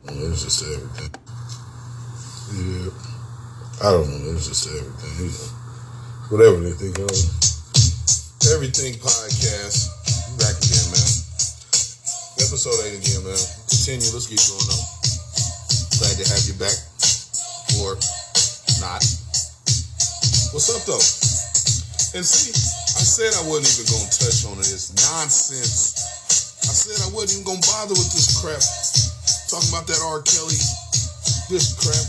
Well, it's just everything. Yeah. I don't know. It's just everything. You know, whatever they think of. Everything podcast. Back again, man. Episode 8 again, man. Continue. Let's keep going on. Glad to have you back. Or not. What's up, though? And see, I said I wasn't even going to touch on this nonsense. I said I wasn't even going to bother with this crap. Talking about that R. Kelly, this crap.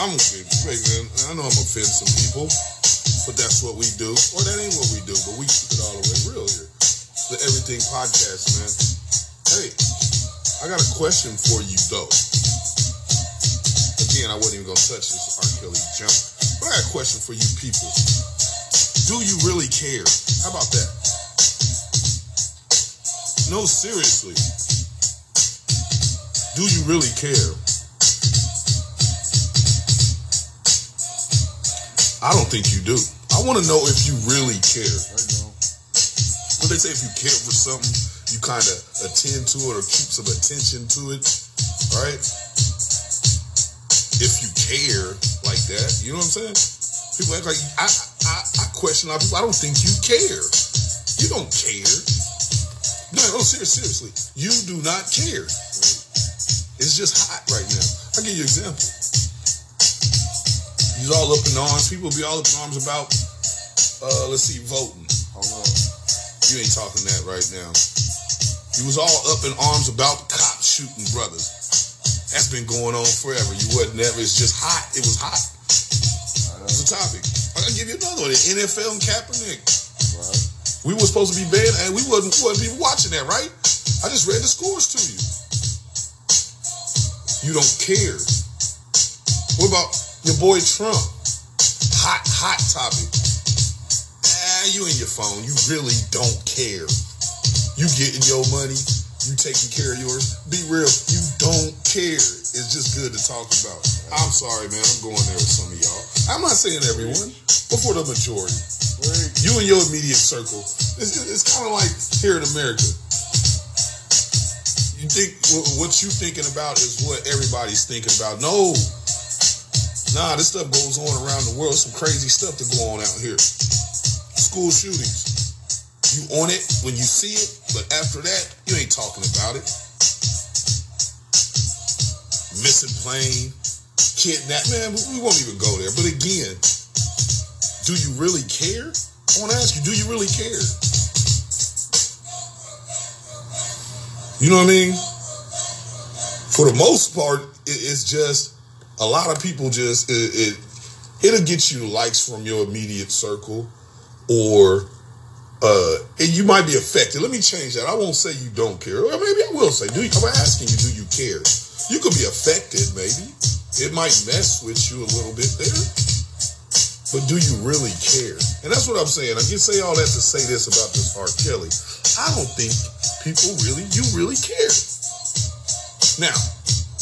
I'm man. I know I'm offending some people, but that's what we do. Or that ain't what we do, but we keep it all the way real here. The Everything Podcast, man. Hey, I got a question for you, though. Again, I wasn't even to touch this R. Kelly jump. But I got a question for you people. Do you really care? How about that? No, seriously. Do you really care? I don't think you do. I want to know if you really care. What they say, if you care for something, you kind of attend to it or keep some attention to it, right? If you care like that, you know what I'm saying? People act like I, I, I question a lot of people. I don't think you care. You don't care. No, no, oh, seriously, seriously, you do not care. It's just hot right now. I'll give you an example. He's all up in arms. People be all up in arms about, uh, let's see, voting. Hold on. You ain't talking that right now. He was all up in arms about cops shooting brothers. That's been going on forever. You wasn't never. It's just hot. It was hot. It's a topic. I'll give you another one. The NFL and Kaepernick. Right. We were supposed to be banned, and we wasn't, wasn't even watching that, right? I just read the scores to you. You don't care. What about your boy Trump? Hot, hot topic. Ah, you in your phone. You really don't care. You getting your money. You taking care of yours. Be real. You don't care. It's just good to talk about. I'm sorry, man. I'm going there with some of y'all. I'm not saying everyone, but for the majority. You and your immediate circle. It's, it's kind of like here in America. You think what you thinking about is what everybody's thinking about. No. Nah, this stuff goes on around the world. Some crazy stuff to go on out here. School shootings. You on it when you see it, but after that, you ain't talking about it. Missing plane, kidnap. Man, we won't even go there. But again, do you really care? I want to ask you, do you really care? You know what I mean? For the most part, it, it's just a lot of people just it, it it'll get you likes from your immediate circle, or uh, you might be affected. Let me change that. I won't say you don't care. Or maybe I will say, do you, I'm asking you, do you care? You could be affected, maybe. It might mess with you a little bit there. But do you really care? And that's what I'm saying. I can say all that to say this about this R. Kelly. I don't think people really, you really care. Now,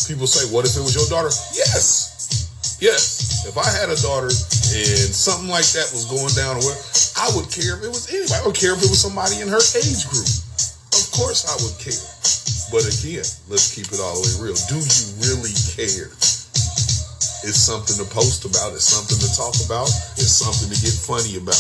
people say, what if it was your daughter? Yes. Yes. If I had a daughter and something like that was going down, I would care if it was anybody. I would care if it was somebody in her age group. Of course I would care. But again, let's keep it all the way real. Do you really care? It's something to post about. It's something to talk about. It's something to get funny about.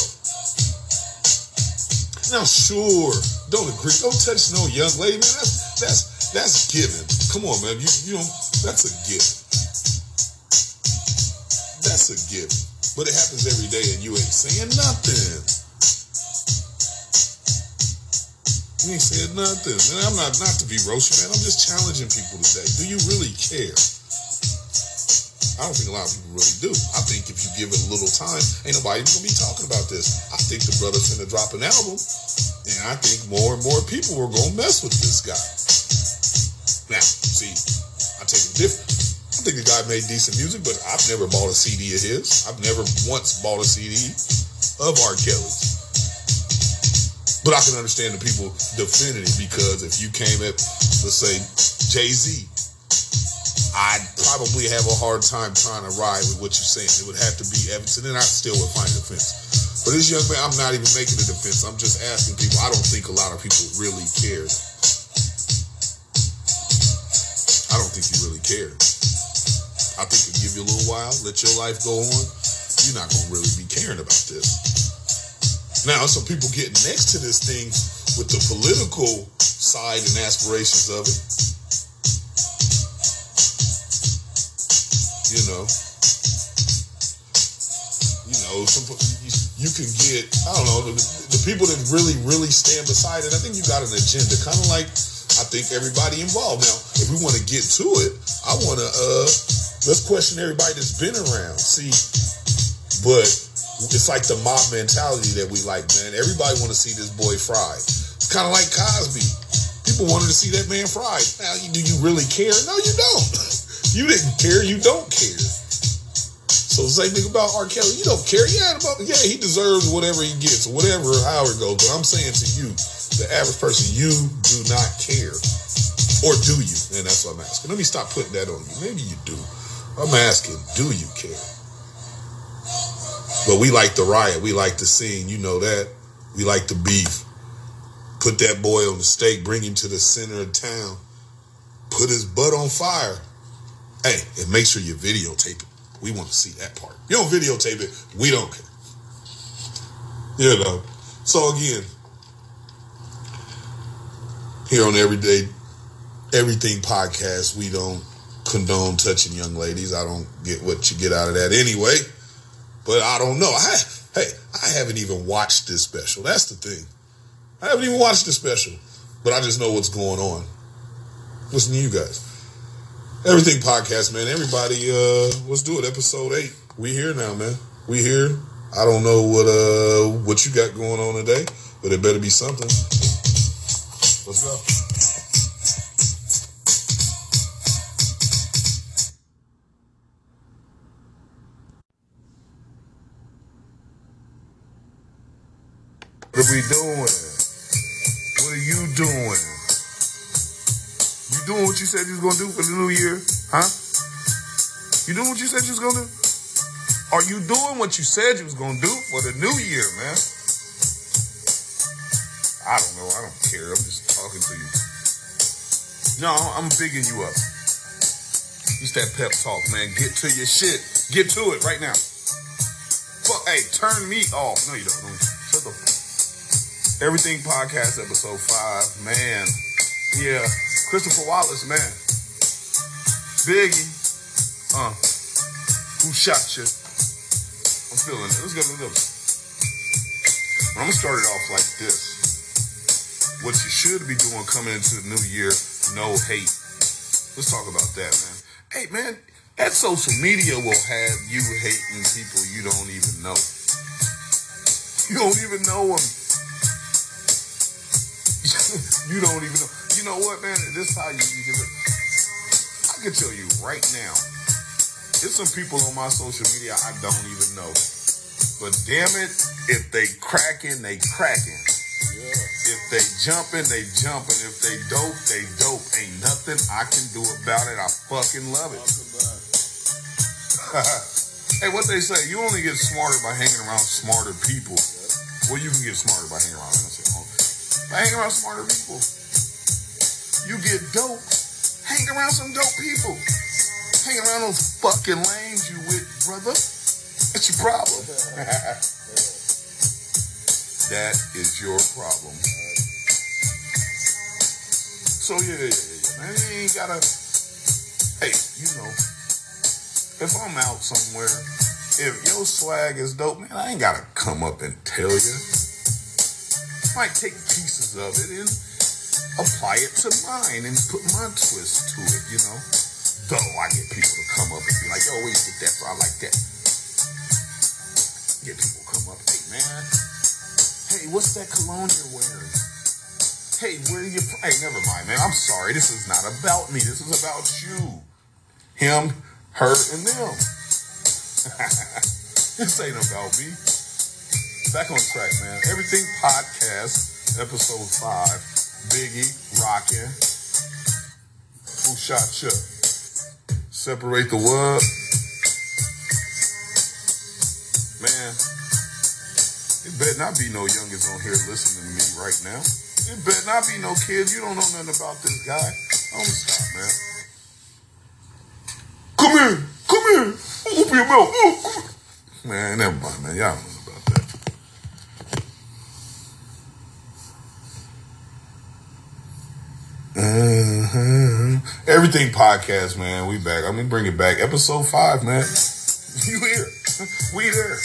Now, sure, don't agree. Don't touch no young lady, man. That's that's that's given. Come on, man. You you know that's a gift. That's a gift. But it happens every day, and you ain't saying nothing. You ain't saying nothing. And I'm not not to be roasting, man. I'm just challenging people today. Do you really care? I don't think a lot of people really do. I think if you give it a little time, ain't nobody gonna be talking about this. I think the brother's gonna drop an album, and I think more and more people are gonna mess with this guy. Now, see, I take it different. I think the guy made decent music, but I've never bought a CD of his. I've never once bought a CD of R. Kelly's. But I can understand the people defending it because if you came at, let's say, Jay Z, I'd probably have a hard time trying to ride with what you're saying. It would have to be evidence, and I still would find a defense. But this young man, I'm not even making a defense. I'm just asking people. I don't think a lot of people really care. I don't think you really care. I think it'll give you a little while, let your life go on. You're not gonna really be caring about this. Now, some people get next to this thing with the political side and aspirations of it. You know, you know, some you, can get. I don't know the, the people that really, really stand beside it. I think you got an agenda, kind of like I think everybody involved. Now, if we want to get to it, I want to uh let's question everybody that's been around. See, but it's like the mob mentality that we like, man. Everybody want to see this boy fried. Kind of like Cosby. People wanted to see that man fried. Now, do you really care? No, you don't. you didn't care. You don't care. So the same thing about R. Kelly. You don't care. Yeah, about, yeah, he deserves whatever he gets, whatever, however it goes. But I'm saying to you, the average person, you do not care. Or do you? And that's what I'm asking. Let me stop putting that on you. Maybe you do. I'm asking, do you care? But we like the riot. We like the scene. You know that. We like the beef. Put that boy on the stake, bring him to the center of town, put his butt on fire. Hey, and make sure you videotape it. We want to see that part. You don't videotape it, we don't care. You know. So again, here on Everyday Everything Podcast, we don't condone touching young ladies. I don't get what you get out of that anyway. But I don't know. I hey, I haven't even watched this special. That's the thing. I haven't even watched the special. But I just know what's going on. Listen to you guys. Everything podcast, man. Everybody, uh, let's do it. Episode eight. We here now, man. We here. I don't know what uh what you got going on today, but it better be something. Let's go. What are we doing? You doing what you said you was gonna do for the new year? Huh? You doing what you said you was gonna do? Are you doing what you said you was gonna do for the new year, man? I don't know. I don't care. I'm just talking to you. No, I'm bigging you up. It's that pep talk, man. Get to your shit. Get to it right now. Fuck, hey, turn me off. No, you don't. don't. Shut the. Everything podcast episode five, man. Yeah, Christopher Wallace, man. Biggie, uh, who shot you? I'm feeling it. Let's go. Let's go. I'm gonna start it off like this. What you should be doing coming into the new year, no hate. Let's talk about that, man. Hey, man, that social media will have you hating people you don't even know. You don't even know them. you don't even know. You know what, man? This is how you, you. I can tell you right now. There's some people on my social media I don't even know. But damn it, if they cracking, they cracking. If they jumping, they jumping. If they dope, they dope. Ain't nothing I can do about it. I fucking love it. hey, what they say? You only get smarter by hanging around smarter people. Well, you can get smarter by hanging around. I hanging around smarter people. You get dope. Hang around some dope people. Hang around those fucking lanes you with, brother. That's your problem. that is your problem. So yeah, yeah, yeah. Man, you ain't gotta. Hey, you know, if I'm out somewhere, if your swag is dope, man, I ain't gotta come up and tell you. I might take pieces of it and apply it to mine and put my twist to it, you know. Though I get people to come up and be like, yo, where you get that from? I like that. Get people come up, hey man, hey, what's that cologne you're wearing? Hey, where you from? Hey, never mind, man. I'm sorry. This is not about me. This is about you. Him, her, and them. this ain't about me. Back on track, man. Everything podcast, episode five. Biggie, rockin'. Who shot you? Separate the what? Man, it better not be no youngins on here listening to me right now. It better not be no kids. You don't know nothing about this guy. Gonna stop, man. Come here. Come here. Open your mouth. Oh, man, never mind, man. Y'all know about that. Uh-huh. Everything podcast, man. We back. I mean, bring it back. Episode five, man. You here? We there.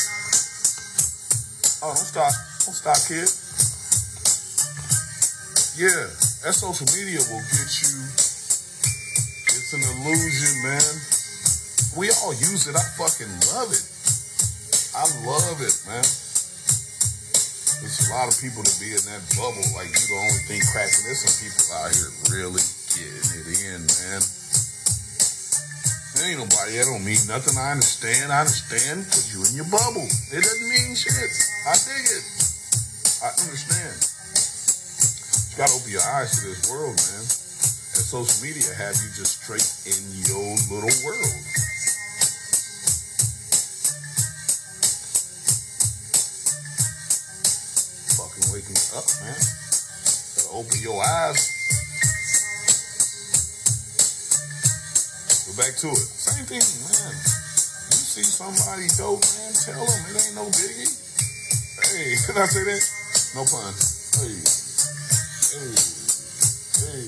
Oh, don't stop. Don't stop, kid. Yeah, that social media will get you. It's an illusion, man. We all use it. I fucking love it. I love it, man. There's a lot of people to be in that bubble. Like you the only thing cracking. There's some people out here really getting it in, man. There ain't nobody that don't mean nothing. I understand. I understand because you in your bubble. It doesn't mean shit. I dig it. I understand. You gotta open your eyes to this world, man. And social media have you just straight in your little world. Up, man. Gotta open your eyes. Go back to it. Same thing, man. You see somebody dope, man, tell them it ain't no biggie. Hey, did I say that? No pun. Hey, hey, hey.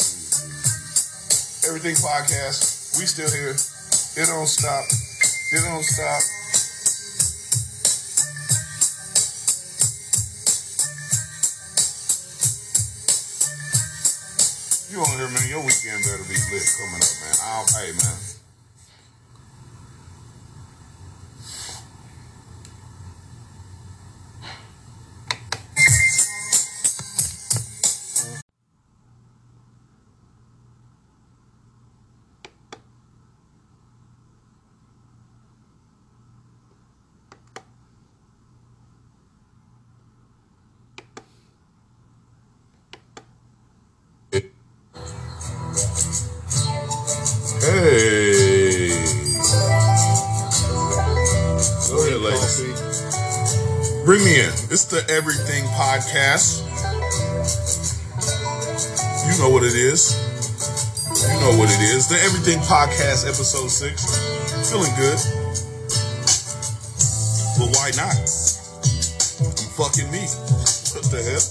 Everything podcast. We still here. It don't stop. It don't stop. You on here, man. Your weekend better be lit coming up, man. I'll, hey, man. Bring me in. It's the Everything Podcast. You know what it is. You know what it is. The Everything Podcast, episode six. Feeling good. But why not? I'm fucking me. What the hell?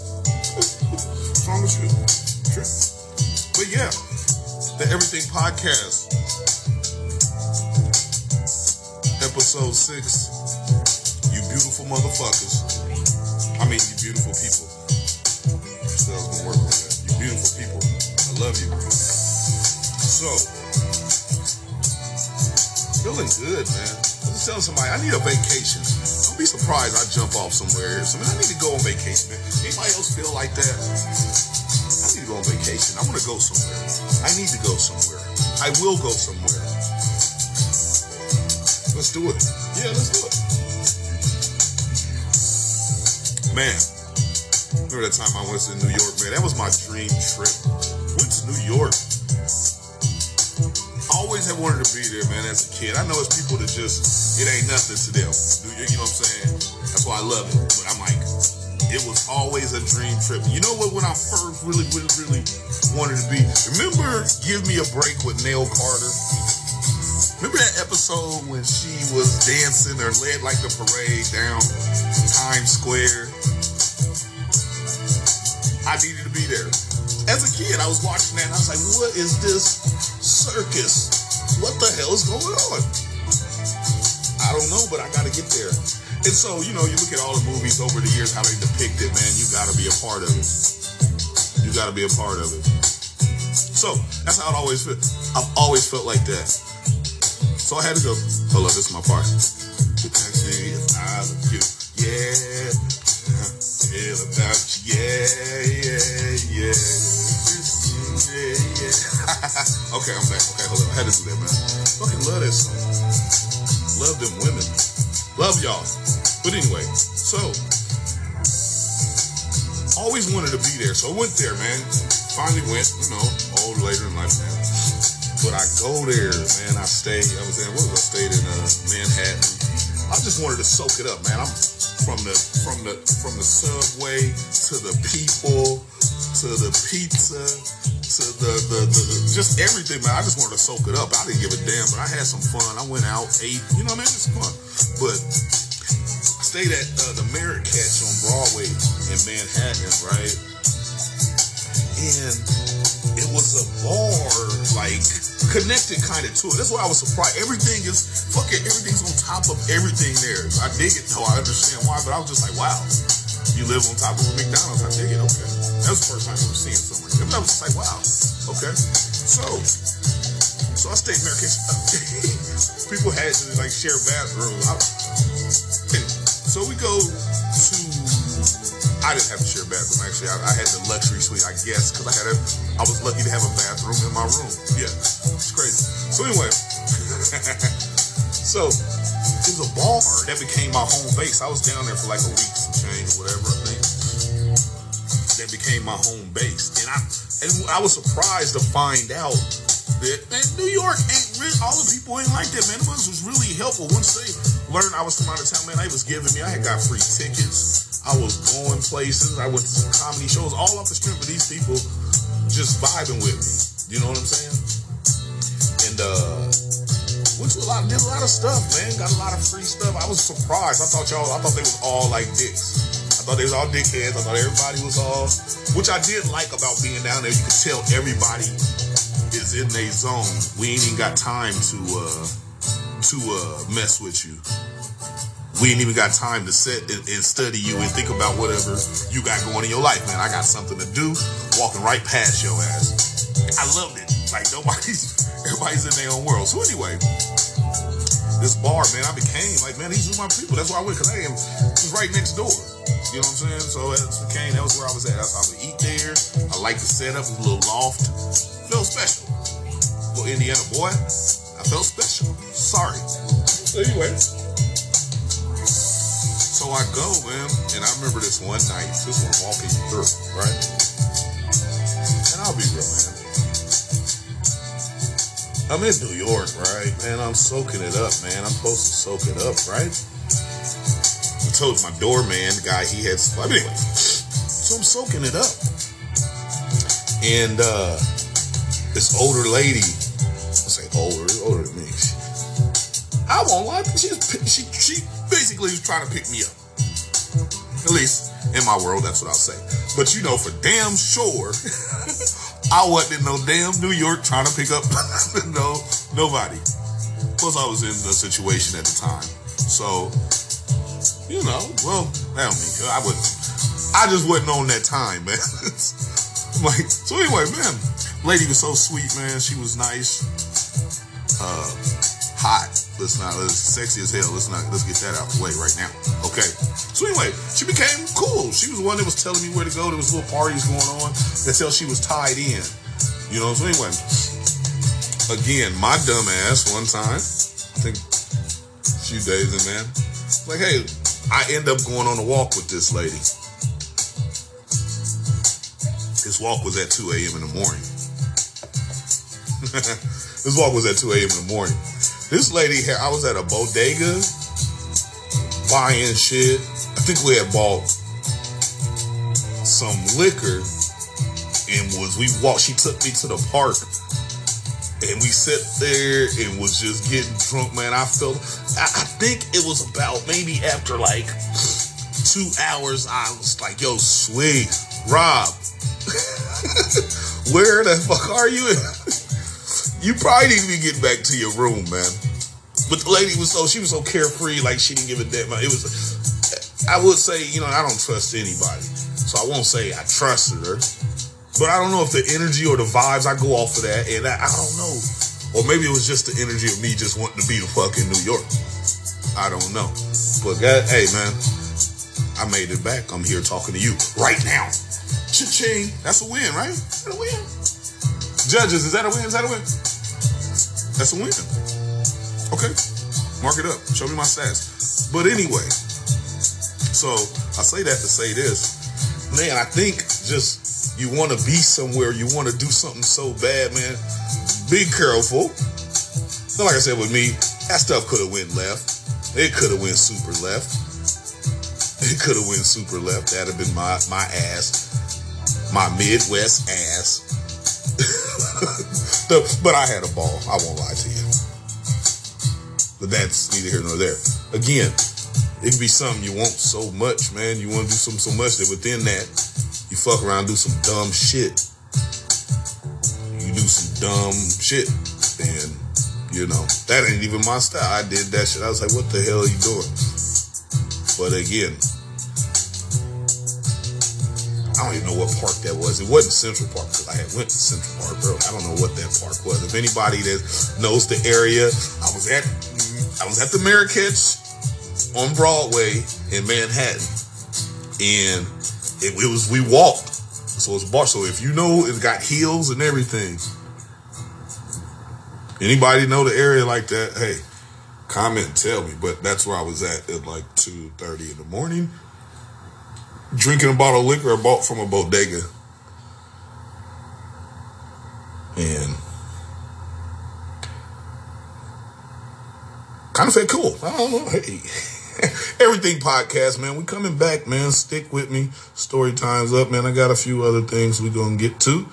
What's wrong with you? But yeah, the Everything Podcast, episode six. Beautiful motherfuckers. I mean, you beautiful people. So I gonna work on that. You beautiful people. I love you. So, feeling good, man. I was telling somebody I need a vacation. Don't be surprised I jump off somewhere. So, man, I need to go on vacation, man. Anybody else feel like that? I need to go on vacation. I want to go somewhere. I need to go somewhere. I will go somewhere. Let's do it. Yeah, let's do it. Man, remember that time I went to New York, man? That was my dream trip. Went to New York. Always have wanted to be there, man, as a kid. I know it's people that just, it ain't nothing to them. You know what I'm saying? That's why I love it. But I'm like, it was always a dream trip. You know what? When I first really, really, really wanted to be, remember Give Me a Break with Nell Carter? Remember that episode when she was dancing or led like the parade down Times Square? I needed to be there. As a kid, I was watching that and I was like, what is this circus? What the hell is going on? I don't know, but I gotta get there. And so, you know, you look at all the movies over the years, how they depict it, man, you gotta be a part of it. You gotta be a part of it. So, that's how it always felt. I've always felt like that. So I had to go, hold up, this is my part. Actually, yeah. About you, yeah, yeah, yeah. Yeah, yeah. okay, I'm back. Okay, hold on. I had to do that, man. Fucking love that song. Love them women. Love y'all. But anyway, so always wanted to be there. So I went there, man. Finally went, you know, old later in life now. But I go there, man. I stay. I was in. What was I? Stayed in uh, Manhattan. I just wanted to soak it up, man. I'm from the from the from the subway to the people to the pizza to the, the, the, just everything, man. I just wanted to soak it up. I didn't give a damn, but I had some fun. I went out, ate, you know what I mean? It's fun. But stayed at uh, the Marrakech on Broadway in Manhattan, right? And it was a bar, like, connected kind of to it. That's why I was surprised. Everything is, fuck it, everything's on top of everything there. I dig it, though. I understand why, but I was just like, wow. You live on top of a McDonald's. I dig it. Okay. That was the first time I ever seen somewhere. And I was just like, wow. Okay. So, so I stayed there. People had to like share bathrooms. so we go to. I didn't have to share a bathroom. Actually, I, I had the luxury suite, I guess, because I had a. I was lucky to have a bathroom in my room. Yeah, it's crazy. So anyway, so it was a bar that became my home base. I was down there for like a week, some change, whatever. I think that became my home base, and I and I was surprised to find out that man, New York ain't really, all the people ain't like that. Man, it was, was really helpful once they learned I was from out of town. Man, they was giving me. I had got free tickets. I was going places. I went to some comedy shows all off the strength with these people just vibing with me. You know what I'm saying? And uh went to a lot, did a lot of stuff, man. Got a lot of free stuff. I was surprised. I thought y'all, I thought they was all like dicks. I thought they was all dickheads. I thought everybody was all, which I did like about being down there. You could tell everybody is in a zone. We ain't even got time to uh to uh mess with you. We ain't even got time to sit and, and study you and think about whatever you got going in your life, man. I got something to do, walking right past your ass. I loved it. Like nobody's, everybody's in their own world. So anyway, this bar, man, I became like, man, these are my people. That's why I went because I am was right next door. You know what I'm saying? So it became that was where I was at. I, I would eat there. I like the setup. It was a little loft. Felt special. Little Indiana boy. I felt special. Sorry. So anyway. So I go, man, and I remember this one night, this one walking through, right? I'm in New York, right? Man, I'm soaking it up, man. I'm supposed to soak it up, right? I told my doorman, guy, he had, mean, anyway, so I'm soaking it up. And uh this older lady, I say older, older than me. I won't lie, she, she, she basically was trying to pick me up. At least in my world, that's what I'll say. But you know, for damn sure, I wasn't in no damn New York trying to pick up no nobody. Plus, I was in the situation at the time, so you know, well, that don't mean I would. I just wasn't on that time, man. like, so anyway, man, lady was so sweet, man. She was nice, uh, hot. Let's not, let's sexy as hell. Let's not, let's get that out the way right now. Okay. So anyway, she became cool. She was the one that was telling me where to go. There was little parties going on until she was tied in. You know. So anyway, again, my dumb ass one time, I think a few days in, man, like, hey, I end up going on a walk with this lady. This walk was at 2 a.m. in the morning. this walk was at 2 a.m. in the morning. This lady here, I was at a bodega buying shit. I think we had bought some liquor and was we walked she took me to the park and we sat there and was just getting drunk, man. I felt I, I think it was about maybe after like two hours, I was like, yo, sweet, Rob, where the fuck are you? You probably need to be getting back to your room, man. But the lady was so she was so carefree, like she didn't give a damn. It was, I would say, you know, I don't trust anybody, so I won't say I trusted her. But I don't know if the energy or the vibes I go off of that, and I, I don't know, or maybe it was just the energy of me just wanting to be the fuck in New York. I don't know, but God, hey man, I made it back. I'm here talking to you right now. Cha-ching. That's a win, right? That a win? Judges, is that a win? Is that a win? That's a win. Okay. Mark it up. Show me my stats. But anyway, so I say that to say this. Man, I think just you want to be somewhere, you want to do something so bad, man. Be careful. So like I said with me, that stuff could have went left. It could have went super left. It could have went super left. That'd have been my my ass, my Midwest ass. But I had a ball. I won't lie to you. But that's neither here nor there. Again, it can be something you want so much, man. You want to do something so much that within that, you fuck around, do some dumb shit. You do some dumb shit, and you know that ain't even my style. I did that shit. I was like, what the hell are you doing? But again, I don't even know what park that was. It wasn't Central Park because I had went to Central Park, bro. I don't know what that park was. If anybody that knows the area, I was at I was at the Marrakech on Broadway in Manhattan, and it, it was we walked. So it's bar. So if you know it's got heels and everything, anybody know the area like that? Hey, comment and tell me. But that's where I was at at like two thirty in the morning drinking a bottle of liquor I bought from a bodega. And kind of said, cool. I don't know. Hey. Everything podcast, man. We coming back, man. Stick with me. Story time's up, man. I got a few other things we gonna get to.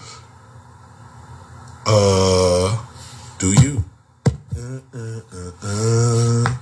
Uh do you? Uh, uh, uh, uh.